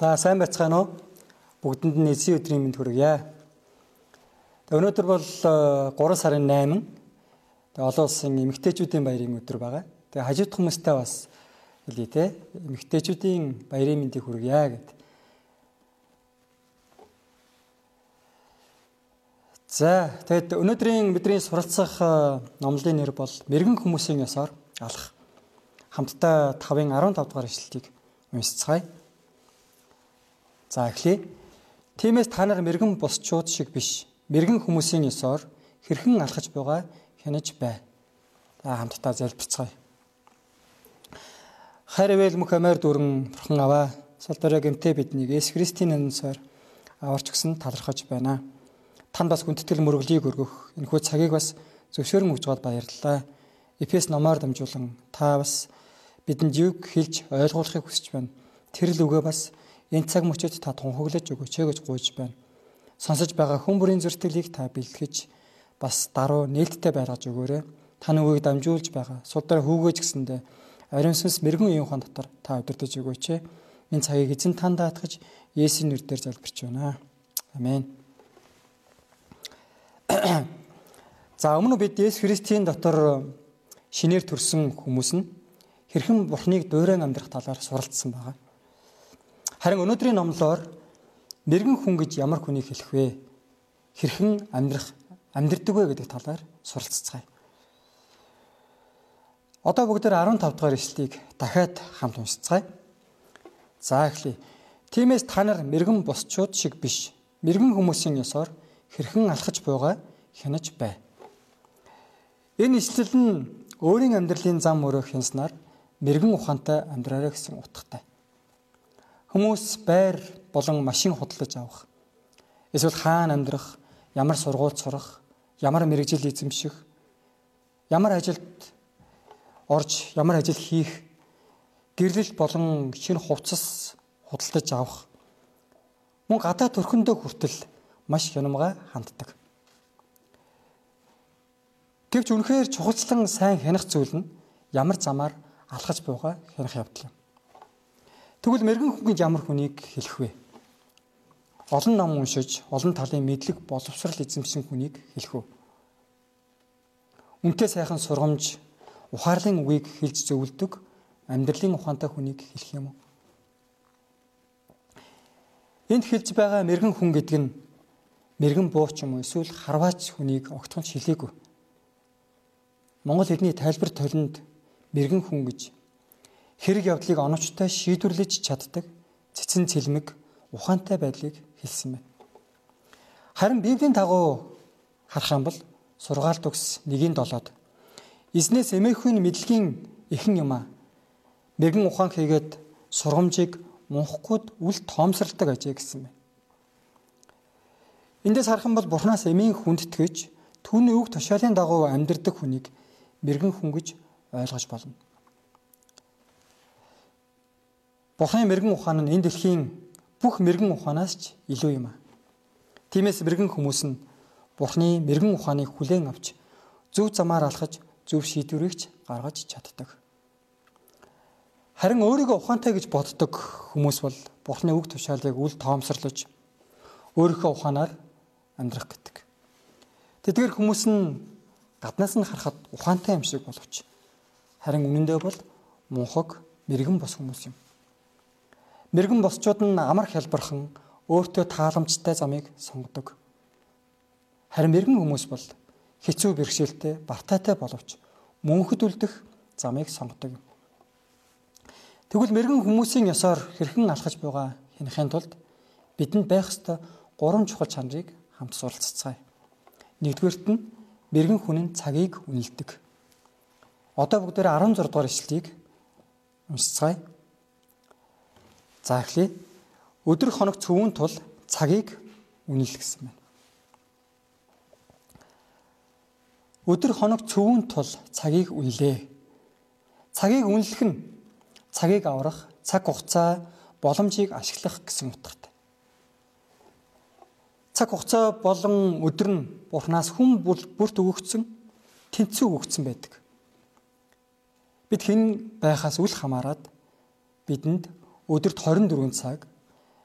За сайн байцгаана уу? Бүгдэнд нь эзэн өдрийн мэнд хүргье. Өнөөдөр бол 3 э, сарын 8 тэгээ олон улсын эмэгтэйчүүдийн баярын өдөр байгаа. Тэгээ хажууд хүмүүстэй бас хэлье те. Эмэгтэйчүүдийн баярын мэндийг хүргье гэд. За тэгэд өнөөдрийн бидний суралцах э, номлын нэр бол мэрэгэн хүмүүсийн ёсоор алах. Хамтдаа 5-ын 15 дугаар ишлэлийг уншицгаая. За эхлэе. Тиймээс та нар мэрэгэн босчууд шиг биш. Мэрэгэн хүмүүсийн ёсоор хэрхэн алхаж байгаа хянаж бай. За хамтдаа залбирцгаая. Хайрвэл мөх амаар дүрэн бурхан аваа. Салбараа гэмтээ биднийг Есүс Христийн нэрээр аварч гисэн талархаж байна. Танд бас хүндэтгэл мөрөглийг өргөх. Энэхүү цагийг бас зөвшөөрөн өгж байгаад баярлалаа. Эфес номоор дамжуулан та бас бидэнд юг хэлж ойлгуулахыг хүсэж байна. Тэр л үгээ бас Энэ цаг мөчид та тунхаглаж өгөөч гэж гуйж байна. Сонсож байгаа хүн бүрийн зөртөлийг та бэлтгэж бас даруй нээлттэй байлгаж өгөөрэй. Таны үгийг дамжуулж байгаа судраа хүүгэж гисэндэ ариун сүнс мэрэгэн үеийн хон дотор та өдөртөж өгөөч. Энэ цагийг эзэн танд даатгаж Есүсийн нэрээр залбирч байна. Амен. За өмнө бид Есүс Христийн дотор шинээр төрсэн хүмүүс нь хэрхэн Бурхныг дуурайн амьдрах талаар суралцсан байгаа. Харин өнөөдрийн номлоор мэрэгэн хүн гэж ямар хүнийг хэлэх вэ? Хэрхэн амьдрах амьдрдаг вэ гэдэг талаар суралцгаая. Одоо бүгд 15 дугаар ишлэлийг дахиад хамт уншицгаая. За эхлэе. Тиймээс та нар мэрэгэн босчууд шиг биш. Мэрэгэн хүмүүсийн ёсоор хэрхэн алхаж буйгаа хянаж бай. Энэ ишлэл нь өөрийн амьдралын зам мөрөө хянснаар мэрэгэн ухаантай амьдраарай гэсэн утгатай. Хүмүүс байр болон машин худалдаж авах. Эсвэл хаана амьдрах, ямар сургууль сурах, ямар мэрэгжил эзэмших, ямар ажилд орж, ямар ажил хийх, гэрлэл болон шинэ хувцас худалдаж авах. Мөн гадаа төрхөндөө хүртэл маш хянамга ханддаг. Гэвч үнэхээр чухалчлан сайн хянах зүйл нь ямар замаар алхаж буугаа хянах явдал юм. Тэгвэл мэрэгэн хүн гэж ямар хүнийг хэлэх вэ? Олон ном уншиж, олон талын мэдлэг боловсрал эзэмшсэн хүнийг хэлэх үү? Үнтэй сайхан сургамж, ухаарлын үгийг хэлж зөвлөдөг амьдралын ухаантай хүнийг хэлэх юм уу? Энд хэлж байгаа мэрэгэн хүн гэдэг нь мэрэгэн бууч юм уу эсвэл харваач хүнийг огтхон шилээгүй. Монгол хэлний тайлбар толинд мэрэгэн хүн гэж хэрэг явдлыг оновчтой шийдвэрлэж чаддаг цэцэн цэлмэг ухаантай байдлыг хэлсэн байна. Харин Библийн дагуу харах юм бол сургаалт өгс 1-7-д эзнээс эмээхүйн мэдлэгийн ихэн юм а. Мэргэн ухаан хийгээд сургамжийг мунхгүйд үл тоомсралдаг ажээ гэсэн байна. Эндээс харах юм бол Бурханаас эмийн хүндэтгэж түүний үг тушаалын дагуу амьдрдаг хүнийг мэрэгэн хүн гэж ойлгож болно. Бурхны мэрэгэн ухаан нь энэ дэлхийн бүх мэрэгэн ухаанаас ч илүү юм аа. Тиймээс мэрэгэн хүмүүс нь Бурхны мэрэгэн ухааныг хүлээн авч зөв замаар алхаж зөв шийдвэрийгч гаргаж чаддаг. Харин өөрийгөө ухаантай гэж боддог хүмүүс бол Бурхны үг тушаалыг үл тоомсорлож өөрийнхөө ухаанаар амьдрах гэдэг. Тэдгээр хүмүүс нь гаднаас нь харахад ухаантай юм шиг боловч харин үнэндээ бол мунхаг мэрэгэн бос хүмүүс юм. Мэргэн босчууд нь амар хялбархан өөртөө тааламжтай замыг сонгодог. Харин мэргэн хүмүүс бол хэцүү бэрхшээлтэй, бартаатай боловч мөнхөд үлдэх замыг сонгодог. Тэгвэл мэрэгэн хүмүүсийн ёсоор хэрхэн алхаж байгаа хянахын тулд бидэнд байх ёстой гурван чухал чанарыг хамт суралцгаая. Нэгдүгээрт нь мэрэгэн хүн нь цагийг үнэлдэг. Одоо бүгдээр 16 дугаар ишлэлийг уншицгаая. За эхлэе. Өдөр хоног цөвөн тул цагийг үнэл гэсэн байна. Өдөр хоног цөвөн тул цагийг үнэлээ. Цагийг үнэлэх нь цагийг аврах, цаг хугацаа, боломжийг ашиглах гэсэн утгатай. Цаг хугацаа болон өдөр нь Бурханаас хүм бүрт өгөгдсөн, тэнцүү өгөгдсөн байдаг. Бид хэн байхаас үл хамааран бидэнд өдөрт 24 цаг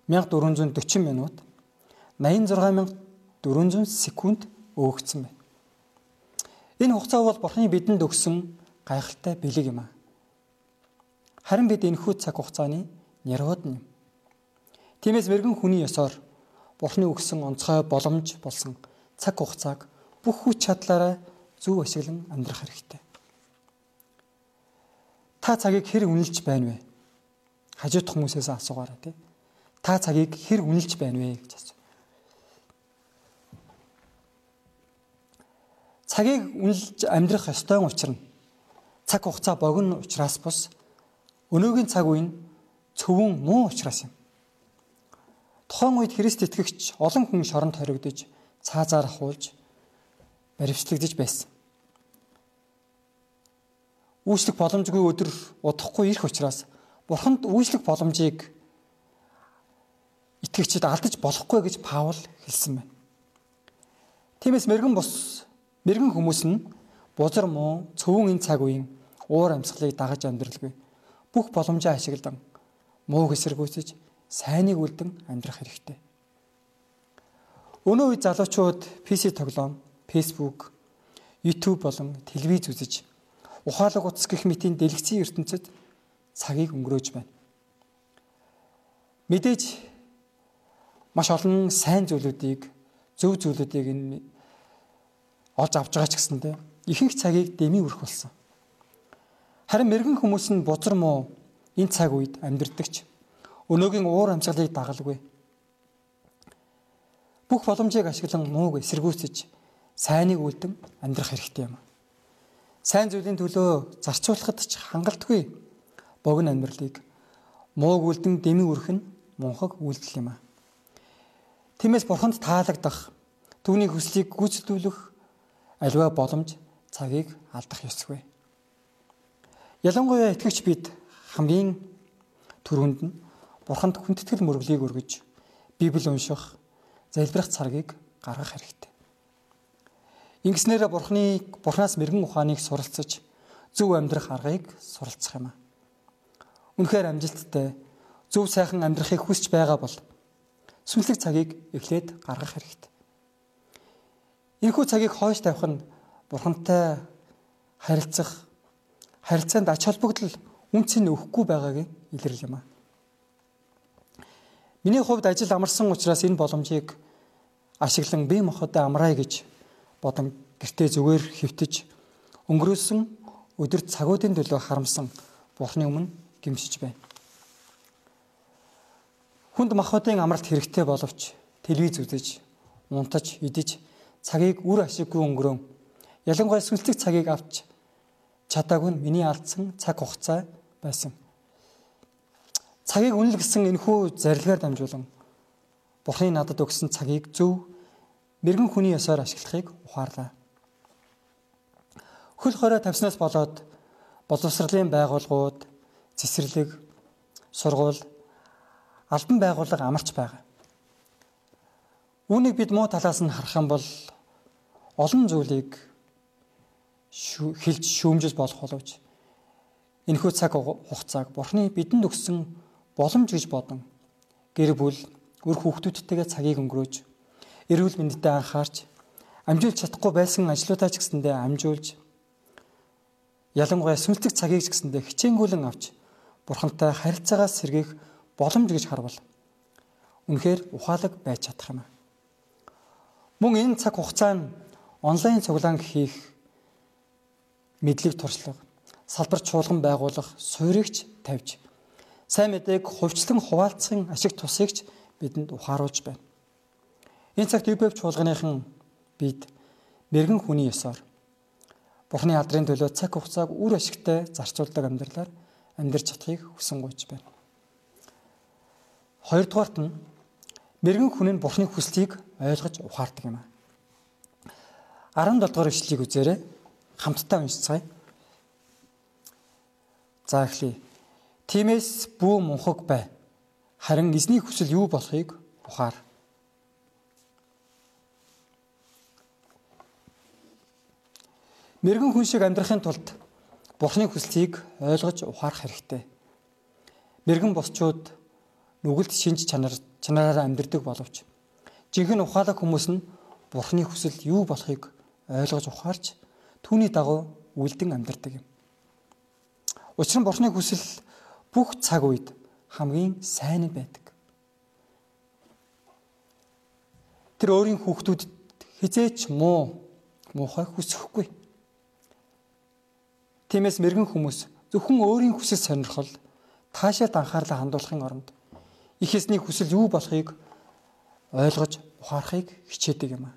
1440 минут 86400 секунд өөгцсөн байна. Энэ хугацаа бол Бурхны бидэнд өгсөн гайхалтай бэлэг юм аа. Харин бид энэхүү цаг хугацааны нэрвод юм. Тиймээс мэрэгэн хүний ёсоор Бурхны өгсөн онцгой боломж болсон цаг хугацааг бүх хүч чадлаараа зөв ашиглан амьдрах хэрэгтэй. Та цагийг хэр үнэлж байна вэ? Хажууд хүмүүсээс асуугаарай тий. Та цагийг хэр үнэлж байна вэ гэж асуу. Цагийг үнэлж амьдрах ёстой учир нь цаг хугацаа богино учраас бус өнөөгийн цаг үе нь цөвөн муу учраас юм. Тухайн үед Христ итгэгч олон хүн шоронд хоригдож цаазаар ахуулж баривчлагдж байсан. Үүслэх боломжгүй өдөр удахгүй ирэх учраас Бурханд үүслэх боломжийг итгэгчид алдаж болохгүй гэж Паул хэлсэн байна. Тиймээс мэрэгэн бус Мэргэн хүмүүс нь бузар муу цөвөн энэ цаг үеийн уур амьсгалыг дагаж амьдралгүй бүх боломжоо ашигладан мууг эсэргүүцэж сайныг үлдэн амьдрах хэрэгтэй. Өнөө үед залуучууд PC тоглоом, Facebook, YouTube болон телевиз үзэж ухаалаг утас гэх мэтийн дэлгэцийн ертөнцид цагийг өнгөрөөж байна. Мэдээж маш олон сайн зүйлүүдийг, зөв зүйлүүдийг энэ олж авч байгаа ч гэсэндээ ихэнх цагийг дэмий өрөх болсон. Харин мэрэгэн хүмүүс нь бузар муу энэ цаг үед амьдрдагч өнөөгийн уур амьсгалыг дагалгүй. Бүх боломжийг ашиглан мууг эсэргүүцэж сайныг үлдэн амьдрах хэрэгтэй юм. Сайн зүйлийн төлөө зарцуулахад ч хангалтгүй богино амьдралыг мууг үлдэн дэмий өрөх нь мунхаг үйлдэл юм а. Тиймээс бурханд таалагдах түүний хүслийг гүйцэтгүүлэх аливаа боломж цагийг алдах ёсгүй. Ялангуяа итгэгч бид хамгийн түрүүнд нь Бурханд хүндэтгэл мөрөглийг өргөж Библи унших, залбирах цагийг гаргах хэрэгтэй. Ингэснээр Бурхны Бурханаас мэрэгэн ухааныг суралцаж зөв амьдрах аргыг суралцах юм а. Үнэхээр амжилттай зөв сайхан амьдрахыг хүсэж байгаа бол сүнслэг цагийг эхлээд гаргах хэрэгтэй. Энэхүү цагийг хойш тавих нь бурхантай харилцах харилцаанд ач холбогдол үнц нь өгөхгүй байгааг илэрл юм аа. Миний хувьд ажил амарсан учраас энэ боломжийг ашиглан бие махбодоо амраая гэж бодон гэртээ зүгээр хөвтөж өнгөрөөсөн өдөр цагуудын төлөө харамсан Бурхны өмнө гимшиж байна. Хүнд махбодын амралт хэрэгтэй боловч телевиз үзэж, унтаж, идэж цагийг үр ашиггүй өнгөрөөн. Ялангуяа сүнслэг цагийг авч чадаагүй нь миний алдсан цаг хугацаа байсан. Цагийг үнэл гэсэн энэхүү зарилгаар дамжуулан Бурхны надад өгсөн цагийг зөв мэрэгэн хүний ёсоор ашиглахыг ухаарлаа. Хөл хорой тавьснаас болоод боловсролын байгууллагууд, цэцэрлэг, сургууль, албан байгууллага амарч байгаа. Үүнийг бид муу талаас нь харах юм бол олон зүйлийг хэлж шүүмжил болох боловч энэхүү цаг хугацааг Бурхны бидэнд өгсөн боломж гэж бодон гэр бүл өр хүүхдүүдтэйгээ цагийг өнгөрөөж эрүүл мэндэд анхаарч амжуулж чадахгүй байсан ажлуудаа ч гэсэндээ амжуулж ялангуяа сүнслэг цагийг ч гэсэндээ хичээнгүйлэн авч Бурхантай харилцаагаас сэргийх боломж гэж харвал үнэхээр ухаалаг байж чадах юм. Мөн энэ цаг хугацаа нь онлайн цуглаан хийх мэдлэг туршлага, салбар чуулган байгуулах суурьгч тавьж сайн мэдээг хувьчлан хуваалцахын ашиг тусыгч бидэнд ухааруулж байна. Энэ цагт UBF чуулганыхан бид мэрэгэн хүний ёсоор Бурхны алдрын төлөө цаг хугацааг үр ашигтай зарцуулдаг амьдралаар амьдрч чадахыг хүсэн гуйж байна. Хоёрдугаарт нь мэрэгэн хүн нь Бурхны хүслийг ойлгож ухаардаг юм аа. 17 дугаар ишлэгийг үзээрэй. Хамтдаа уншицгаая. За эхлэе. Тимээс бүү мунхаг бай. Харин эзний хүсэл юу болохыг ухаар. Мэргэн хүн шиг амьдрахын тулд Бурхны хүслийг ойлгож ухаарах хэрэгтэй. Мэргэн босчууд нүгэлт шинж чанар чанараараа амьдардаг боловч жинхэнэ ухаалаг хүмүүс нь Бурхны хүсэл юу болохыг ойлгож ухаарч түүний дагуу үлдэн амьдардаг юм. Учир нь Бурхны хүсэл бүх цаг үед хамгийн сайн байдаг. Тэр өөрийн хүүхдүүдэд хизээч муу муухай хүсэхгүй. Тиймээс мэрэгэн хүмүүс зөвхөн өөрийн хүсэл сонирхол таашаалд анхаарлаа хандуулахын оронд их эсний хүсэл юу болохыг ойлгож ухаарахыг хичээдэг юм аа.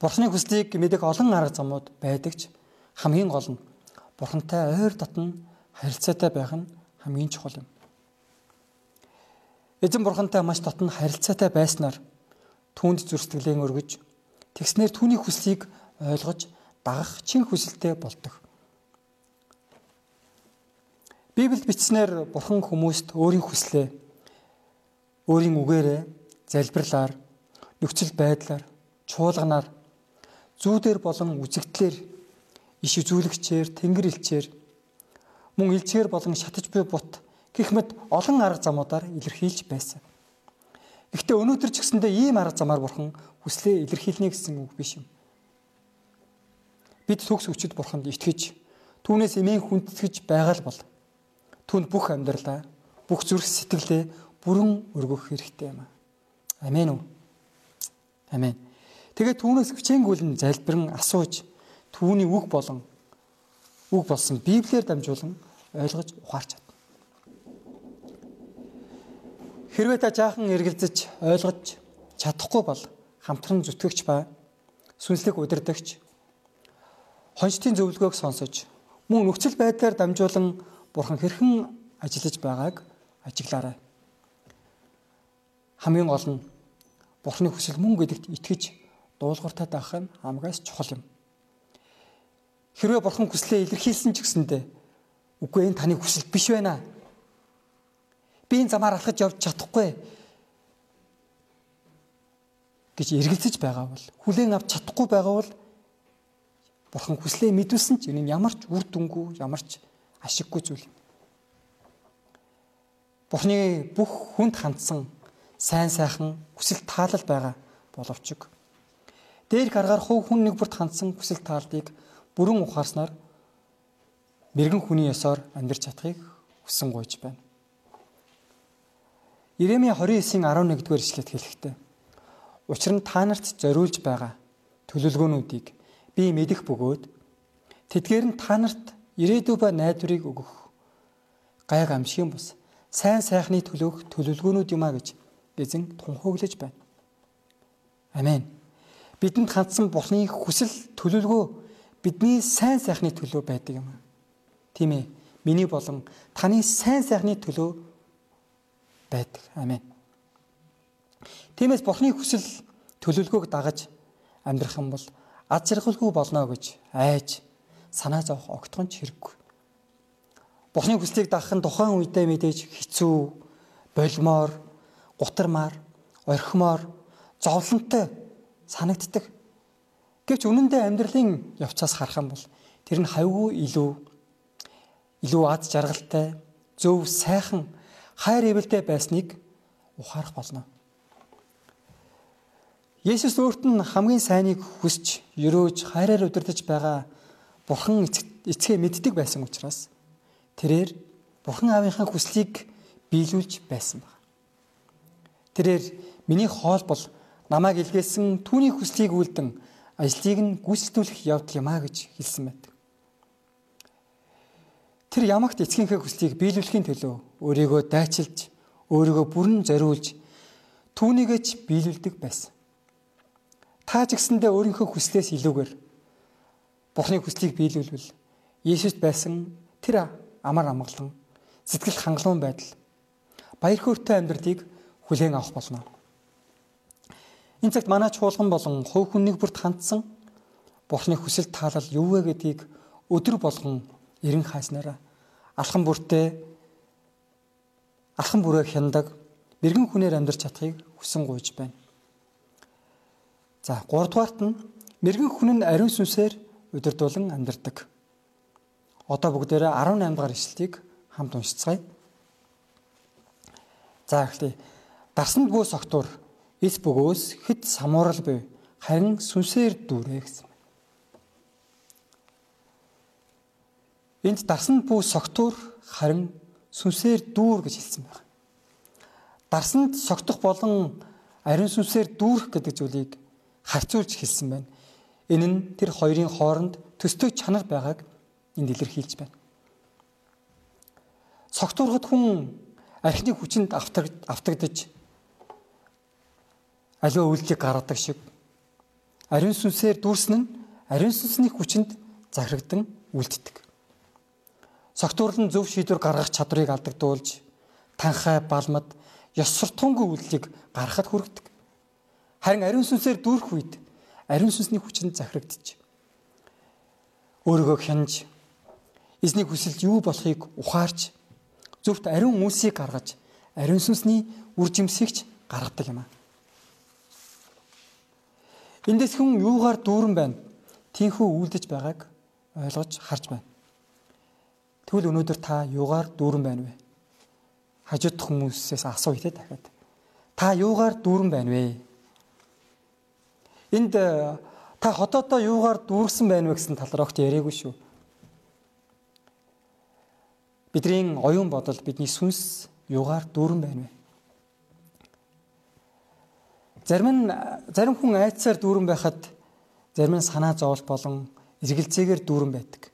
Бурхны хүслийг мэдэх олон арга замууд байдаг ч хамгийн гол нь Бурхантай ойр дотн харилцаатай байх нь хамгийн чухал юм. Эзэн бурхантай маш дотн харилцаатай байснаар түүнд зүрстгэлэн өргөж тэгснээр түүний хүслийг ойлгож дагах чин хүсэлтэй болдог. Библиэд бичснээр бурхан хүмүүст өөрийн хүслээ өөрийн үгээрээ залбирлаар нөхцөл байдлаар чуулганаар зүүдэр болон үзэгдлэр иш үзүүлэгчээр тэнгэр элчээр мөн элчээр болон шатаж буй бут гэх мэт олон арга замуудаар илэрхийлж байсан. Гэхдээ өнөөдөр ч гэсэндээ ийм арга замаар бурхан хүслээ илэрхийлнэ гэсэн үг биш юм. Бид төгс өчөд бурханд итгэж түүнээс эмээн хүндэтгэж байгаа л бол түнд бүх амьдралаа бүх зүрх сэтгэлээ бүрэн өргөх хэрэгтэй юм. Амен үү? Амен. Тэгээд түүнээс хичээнгүйлэн залбирэн асууж түүний үг болон үг болсон Библиэр дамжуулан ойлгож ухаарч чад. Хэрвээ та жаахан эргэлзэж ойлгож чадахгүй бол хамтран зүтгэгч ба сүнслэг удирдагч хончтын зөвлөгөөг сонсож мөн нөхцөл байдлаар дамжуулан бурхан хэрхэн ажиллаж байгааг ажиглаарай. Хамгийн гол нь бурханы хүсэл мөн гэдэгт итгэж дуулууртай байх нь амгаас чухал юм. Хэрвээ бурхан хүслээ илэрхийлсэн ч гэсэндэ үгүй энэ таны хүсэл биш байна би энэ замаар алхаж явж чадахгүй гэж эргэлзэж байгаа бол хүлээн авч чадахгүй байгаа бол бурхан хүслээ мэдүүлсэн ч энэ ямар ч үр дүнгүй ямар ч ашиггүй зүйл. Бурхны бүх хүнд хандсан сайн сайхан хүсэл таалал байгаа боловч дээр гаргаар хувь хүн нэг бүрт хандсан хүсэл таалдыг бүрэн ухаарснаар мэрэгэн хүний ёсоор амьдрч чадахыг хүсэн гойж байна. Иремья 29-ийн 11-р эшлэлд хэлэхдээ Учир нь та нарт зориулж байгаа төлөвлөгөөнүүдийг би мэдэх бөгөөд тэдгээр нь та нарт ирээдүй ба найдварыг өгөх гай гамшигын бус сайн сайхны төлөөх төлөвлөгөөнүүд юм а гэж эзэн тунхаглаж байна. Амен. Бидэнд хандсан Бурхны хүсэл төлөвлөгөө бидний сайн сайхны төлөө байдаг юм. Тийм ээ. Миний болон таны сайн сайхны төлөө байдаг. Амен. Тиймээс Бурхны хүсэл төлөвлөгөөг дагаж амьдрах юм бол ад жаргалгүй болно гэж айж санаа зовох огтхон ч хэрэггүй. Бурхны хүслийг дагах нь тухайн үедээ мэдээж хэцүү, болмоор, гутармаар, орхимоор, зовлонтой санагддаг. Гэвч үнэндээ амьдралын явцаас харах юм бол тэр нь хавгүй илүү илүү ад жаргалтай, зөв, сайхан хайр ивэлтэй байсныг ухаарах болно. Есүс өөрт нь хамгийн сайныг хүсч, өрөөж, хайраар удирдах байгаа Бурхан эцгээ мэддэг байсан учраас тэрээр Бурхан аавынхаа хүслийг биелүүлж байсан баг. Тэрээр миний хоол бол намайг илгээсэн түүний хүслийг үлдэн ажлыг нь гүйцэтгүүлэх явдал юм а гэж хэлсэн байдаг. Тэр ямагт эцгийнхээ хүслийг биелүүлэхийн төлөө өөрийгөө дайчилж, өөрийгөө бүрэн зориулж түүнийгээ ч биелүүлдэг байсан. Та ч гэсэндээ өөрийнхөө хүслээс илүүгээр Бурхны хүслийг биелүүлвэл Есүст байсан тэр амар амгалан сэтгэл хангалуун байдал баяр хөөртэй амьдралыг хүлээн авах болно. Энэ цагт манай чуулган болон хувь хүннийг бүрт хандсан Бурхны хүсэл таалал юу вэ гэдгийг өдөр болгон эрен хааснараа алхан бүртээ алхан бүрээ хяндаг мэрэгэн хүнээр амьдарч чадахыг хүсэн гуйж байна. За 3 дугаарт нь мэрэгэн хүн нь ариун сүнсээр удирдуулан амьдардаг. Одоо бүгдээрээ 18 дугаар ишлэлийг хамт уншицгаая. За эхлэе. Дарсанд бүү согтуур эс бөгөөс хэд самуурал буй харин сүнсээр дүүрээ гэсэн. Энд дарсанд бүү согтуур харин сүнсээр дүүр гэж хэлсэн байна. Дарсанд согтох болон ариун сүнсээр дүүрэх гэдэг зүйлийг харьцуулж хэлсэн байна. Энэ нь тэр хоёрын хооронд төстэй чанар байгааг энд илэрхийлж байна. Согтуурхад хүн архины хүчинд автагдаж аливаа үйлдэлийг гаргадаг шиг ариун сүнсээр дүүрсэн нь ариун сүнсний хүчинд захирагдан үлддэг. Согтуурлан зөв шийдвэр гаргах чадрыг алдагдуулж танхай балмад ёс суртахуунгүй үйлдэлийг гаргахад хүргэдэг. Харин ариун сүнсээр дүүрэх үед ариун сүнсний хүчинд захирагдчих. Өөрийгөө хянаж эзний хүсэлд юу болохыг ухаарч зөвхт ариун үнсийг гаргаж ариун сүнсний үр жимсэгч гаргадаг юм аа. Эндээс хүн юугаар дүүрэн байна? Тинхүү үлдэж байгааг ойлгож харж байна. Тэгвэл өнөөдөр та юугаар дүүрэн байна вэ? Хажууд хүмүүсээс асууя те дахиад. Та юугаар дүүрэн байна вэ? Энд э, та хотоодоо юугаар дүүрсэн байна вэ гэсэн тал руу огт яриаггүй шүү. Бидний оюун бодол бидний сүнс юугаар дүүрэн байна вэ? Зарим нь зарим хүн айцсаар дүүрэн байхад зарим нь санаа зовол болон эргэлзээгээр дүүрэн байдаг.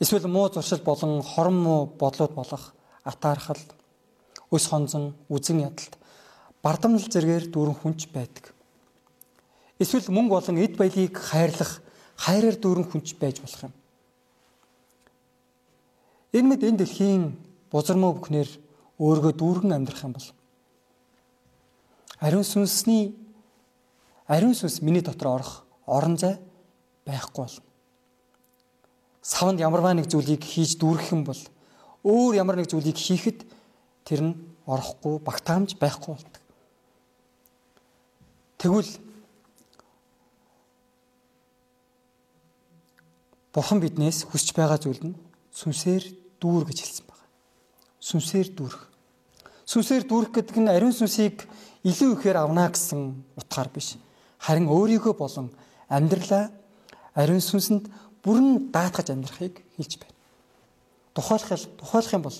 Эсвэл муу зуршил болон хорон муу бодлууд болох атаархал, өс хонзон, үзэн ядалт, бардамнал зэргээр дүүрэн хүнч байдаг. Эсвэл мөнгө болон эд баялыг хайрлах, хайраар дүүрэн хүнч байж болох юм. Энэ мэд энэ дэлхийн бузар муу бүхнэр өөргөө дүүргэн амьдрах юм бол Ариун сүнсний ариун сүнс миний дотор орох орон зай байхгүй болно. Савнд ямарваа нэг зүйлийг хийж дүүргэх юм бол өөр ямар нэг зүйлийг хийхэд тэр нь орохгүй багтаамж байхгүй болдог. Тэгвэл Бурхан биднээс хүсэж байгаа зүйл нь сүнсээр дүүр гэж хэлсэн байна. Сүнсээр дүүрэх. Сүнсээр дүүрэх гэдэг нь ариун сүнсийг илүү ихээр авна гэсэн утгаар биш. Харин өөрийгөө болон амьдралаа ариун сүнсэнд бүрэн даатгаж амьдрахыг хэлж байна. Тухайлбал тухайлах юм бол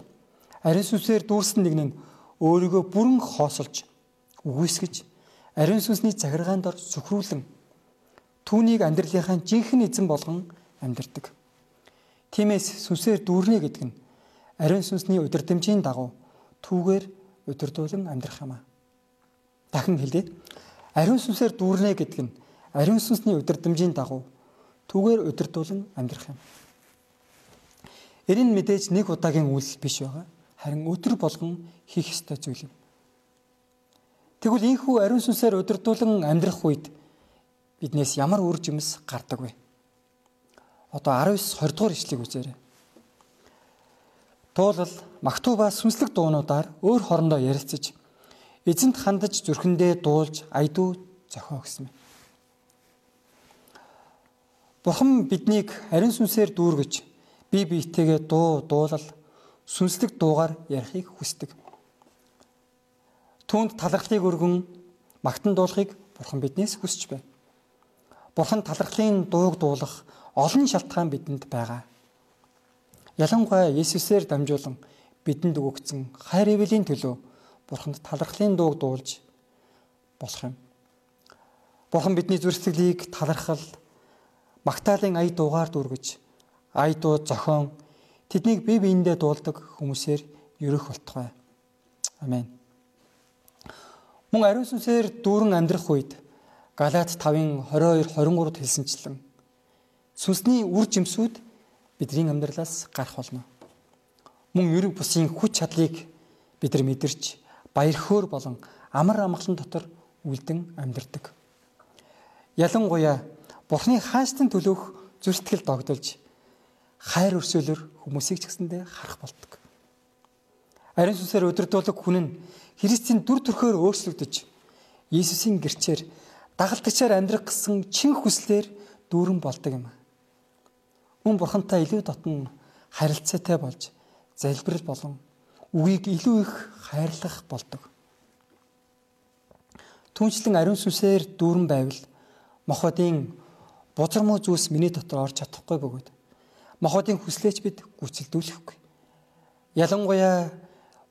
ариун сүнсээр дүүрсэн нэг нь өөрийгөө бүрэн хоосолж үгүйсгэж ариун сүнсний захиргаанд ор зөвхрүүлэн түүнийг амьдралынхаа жинхэнэ эзэн болгон амьдрдаг. Тиймээс сүнсээр дүүрнэ гэдэг нь ариун сүнсний удирдамжийн дагуу түүгээр удирдуулан амьдрах юм аа. Дахин хэлье. Ариун сүнсээр дүүрнэ гэдэг нь ариун сүнсний удирдамжийн дагуу түүгээр удирдуулан амьдрах юм. Нь мэдээж нэг удаагийн үйл биш байгаа. Харин өдөр болгон хийх ёстой зүйл юм. Тэгвэл ийхүү ариун сүнсээр удирдуулан амьдрах үед биднээс ямар үр жимс гардаг вэ? Одоо 19 20 дугаар ишлэгийг үзээрэй. Туулал Мактуба сүнслэг дуунуудаар өөр хоорондоо ярилцаж эзэнт хандаж зүрхэндээ дуулж айдуу зохио гэсэн юм. Бурхан биднийг ариун сүнсээр дүүргэж бие биетэйгээ дуу дуулал сүнслэг дуугаар ярихыг хүсдэг. Түүнд талархлыг өргөн магтан дуулахыг Бурхан биднээс хүсэж байна. Бурхан талархлын дууг дуулах олон шалтгаан бидэнд байгаа. Ялангуяа Есүсээр дамжуулан бидэнд өгөгдсөн хайр эвлийн төлөө Бурханд талархлын дууг дуулж болох юм. Бурхан бидний зүрхсэглийг талархал магтаалын ая дуугаар дүүргэж ая дуу зохион тэднийг бие биендээ дуулдаг хүмүүсээр ерөх болтугай. Амен. Мөн ариун сүнсээр дүүрэн амьдрах үед Галаат 5-ын 22 23-д хэлсэнчлэн сүнсний үр жимсүүд бидний амьдралаас гарах болно. Мөн ерөг бусын хүч чадлыг бид нар мэдэрч баяр хөөр болон амар амгалан дотор үлдэн амьдардаг. Ялангуяа Бурхны хаанчтан төлөөх зүртгэл догдолж хайр өрсөлөөр хүмүүсийг ч гэсэндээ харах болдог. Ариун сүнсээр өдөрдүүлэг хүн нь Христийн дүр төрхөөр өөрчлөгдөж Иесусийн гэрчээр дагалдагчаар амьдрах гэсэн чин хүслээр дүүрэн болдог юм. Мөн бурхантай илүү дотн харилцаатай болж залбирал болон үгийг илүү их хайрлах болдог. Түүнчлэн ариун сүнсээр дүүрэн байвал мохотын бузар муу зүйлс миний дотор орж чадахгүй бөгөөд мохотын хүслээч бид гүйцэлдүүлэхгүй. Ялангуяа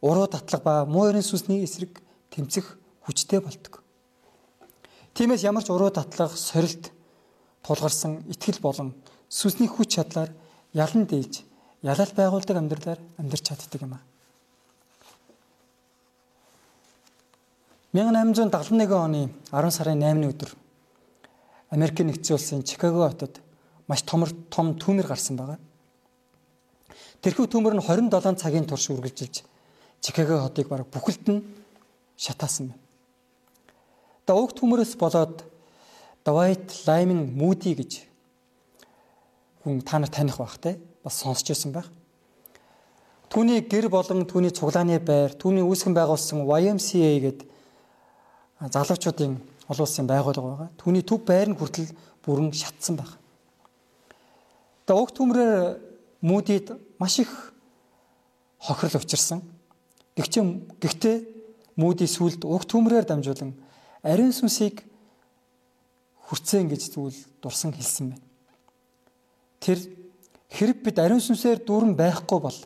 уруу татлаг ба муу ерэн сүнсний эсрэг тэмцэх хүчтэй болдог. Тиймээс ямар ч уруу татлах сорилт тулгарсан итгэл болон сүнсний хүч чадлаар ялан дээлж ялалт байгуулдаг амьдралаар амьдарч чаддаг юм аа. 1871 оны 10 сарын 8-ны өдөр Америк нэгдсэн улсын Чикаго хотод маш том том түүмэр гарсан байгаа. Тэрхүү түүмэр нь 27 цагийн турш үргэлжилж Чикаго хотыг бараг бүхэлд нь шатаасан байна. За уг түүмэрээс болоод Dwight Lyman Moody гэж хүн та нар таних байх те бас сонсч байсан байх. Түүний гэр болон түүний цуглааны байр, түүний үүсгэн байгуулсан YMCA гэдэг залуучуудын олон улсын байгууллага байгаа. Түүний төв байр нь хүртэл бүрэн шатсан байна. Тэгээ уг төмрөөр мүүдид маш их хохирол учирсан. Гэхдээ гэхдээ мүүдийн сүлд уг төмрөөр дамжуулан ариун сүнсийг хүрцэн гэж зүйл дурсан хэлсэн байна. Тэр хэрэг бид ариун сүнсээр дүүрэн байхгүй бол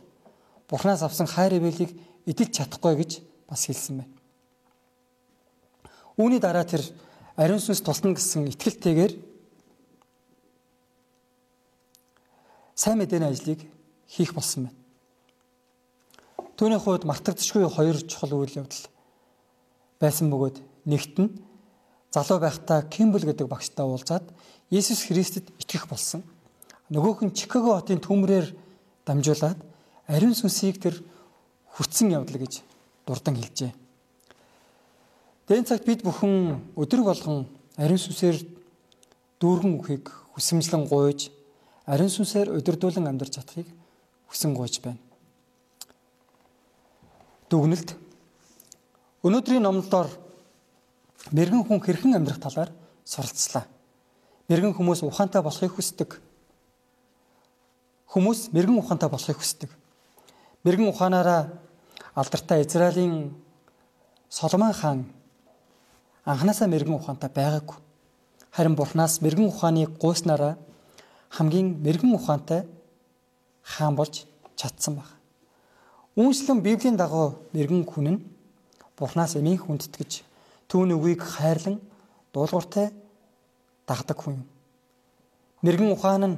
Бурханаас авсан хайр ивэлийг эдэлж чадахгүй гэж бас хэлсэн байна. Үүний дараа тэр ариун сүнс тусна гэсэн итгэлтэйгээр сайн мэдээний ажлыг хийх болсон байна. Түүний хувьд мартагдчихгүй хоёр чухал үйл явдал байсан бөгөөд нэгт нь залуу байхдаа Кимбл гэдэг багштай уулзаад Иесус Христэд итгэх болсон. Нөгөөх нь Чикаго хотын төмрээр дамжуулаад ариун сүнсийг тэр хүртсэн явдал гэж дурдан хэлжээ. Дэн цагт бид бүхэн өдөр болгон ариун сүнсээр дүүргэн үхийг хүсэмжлэн гуйж ариун сүнсээр өдөрдүүлэн амьдарч чадахыг хүсэн гуйж байна. Дүгнэлт Өнөөдрийн номлолоор мэрэгэн хүн хэрхэн амьдрах талаар суралцлаа. Мэрэгэн хүмүүс ухаантай болохыг хүсдэг. Хүмүүс мэрэгэн ухаантай болохыг хүсдэг. Мэрэгэн ухаанаараа алдартай Израилийн Соломон хаан анханасаа мэрэгэн ухаантай байгаагүй. Харин Бурханаас мэрэгэн ухааны гуйснараа хамгийн мэрэгэн ухаантай хаан болж чадсан баг. Үүнчлэн Библийн дагуу мэрэгэн хүн нь Бурханаас эмийн хүндэтгэж түүний үгийг хайрлан дуулууртай дагдаг хүн юм. Мэрэгэн ухаан нь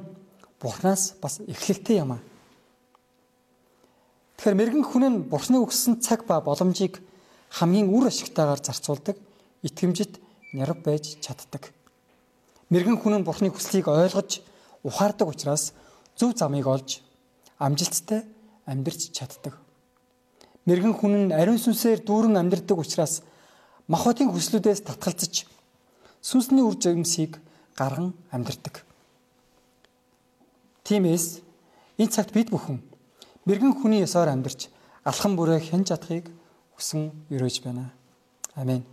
Бурханаас бас эхлэлтэй юм аа. Тэгэхээр мэрэгэн хүн нь Бурханы өгсөн цаг ба боломжийг хамгийн үр ашигтайгаар зарцуулдаг итгэмжит нярав байж чаддаг. Мэргэн хүн нь Бурхны хүслийг ойлгож ухаардаг учраас зөв замыг олж амжилттай амьдрч чаддаг. Мэргэн хүн нь ариун сүнсээр дүүрэн амьдрдаг учраас махбодын хүслүүдээс татгалзаж сүнсний үр жимсийг гарган амьдрдаг. Тиймээс энэ цагт бид бүхэн мэрэгэн хүний ёсоор амьдарч алхам бүрээ хэн чадахыг хүсэн өрөөж байна. Амен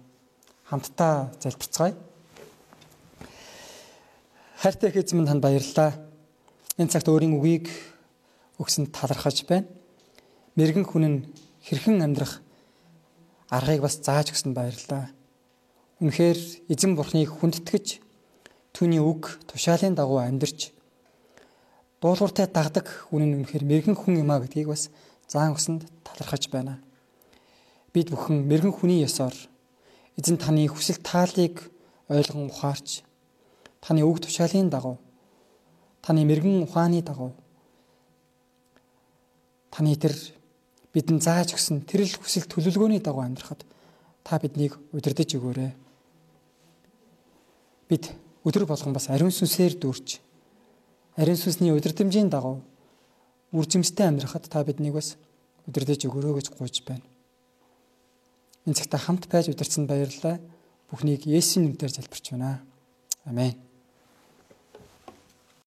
хамтдаа залбирцгаая. Хайртай эзэн минь танд баярлалаа. Энэ цагт өөрийн үгийг өгсөнд талархаж байна. Мэргэн хүн нь хэрхэн амьдрах аргыг бас зааж өгсөнд баярлалаа. Үнэхээр эзэн бурхныг хүндэтгэж түүний үг тушаалын дагуу амьдрч дуулууртай дагдаг хүн нь үнэхээр мэрэгэн хүн юм а гэдгийг бас заан өгсөнд талархаж байна. Бид бүхэн мэрэгэн хүний ёсоор Эзэн таны хүсэл таалыг ойлгон ухаарч таны үг тушаалын дагуу таны мэрэгэн ухааны дагуу таны тэр бидэнд зааж өгсөн тэрл хүсэл төлөвлөгөөний дагуу амьдрахад та биднийг удирдах өгөөрэй. Бид өдөр болгон бас ариун сүнсээр дүүрч ариун сүнсний удирдамжийн дагуу үржимстэй амьдрахад та биднийг бас удирдах өгөөрэй гэж гуйж байна. Энэ цагта хамт байж удирсан баярлалаа. Бүхнийг Есүсийн нэрээр залбирч байна. Амен.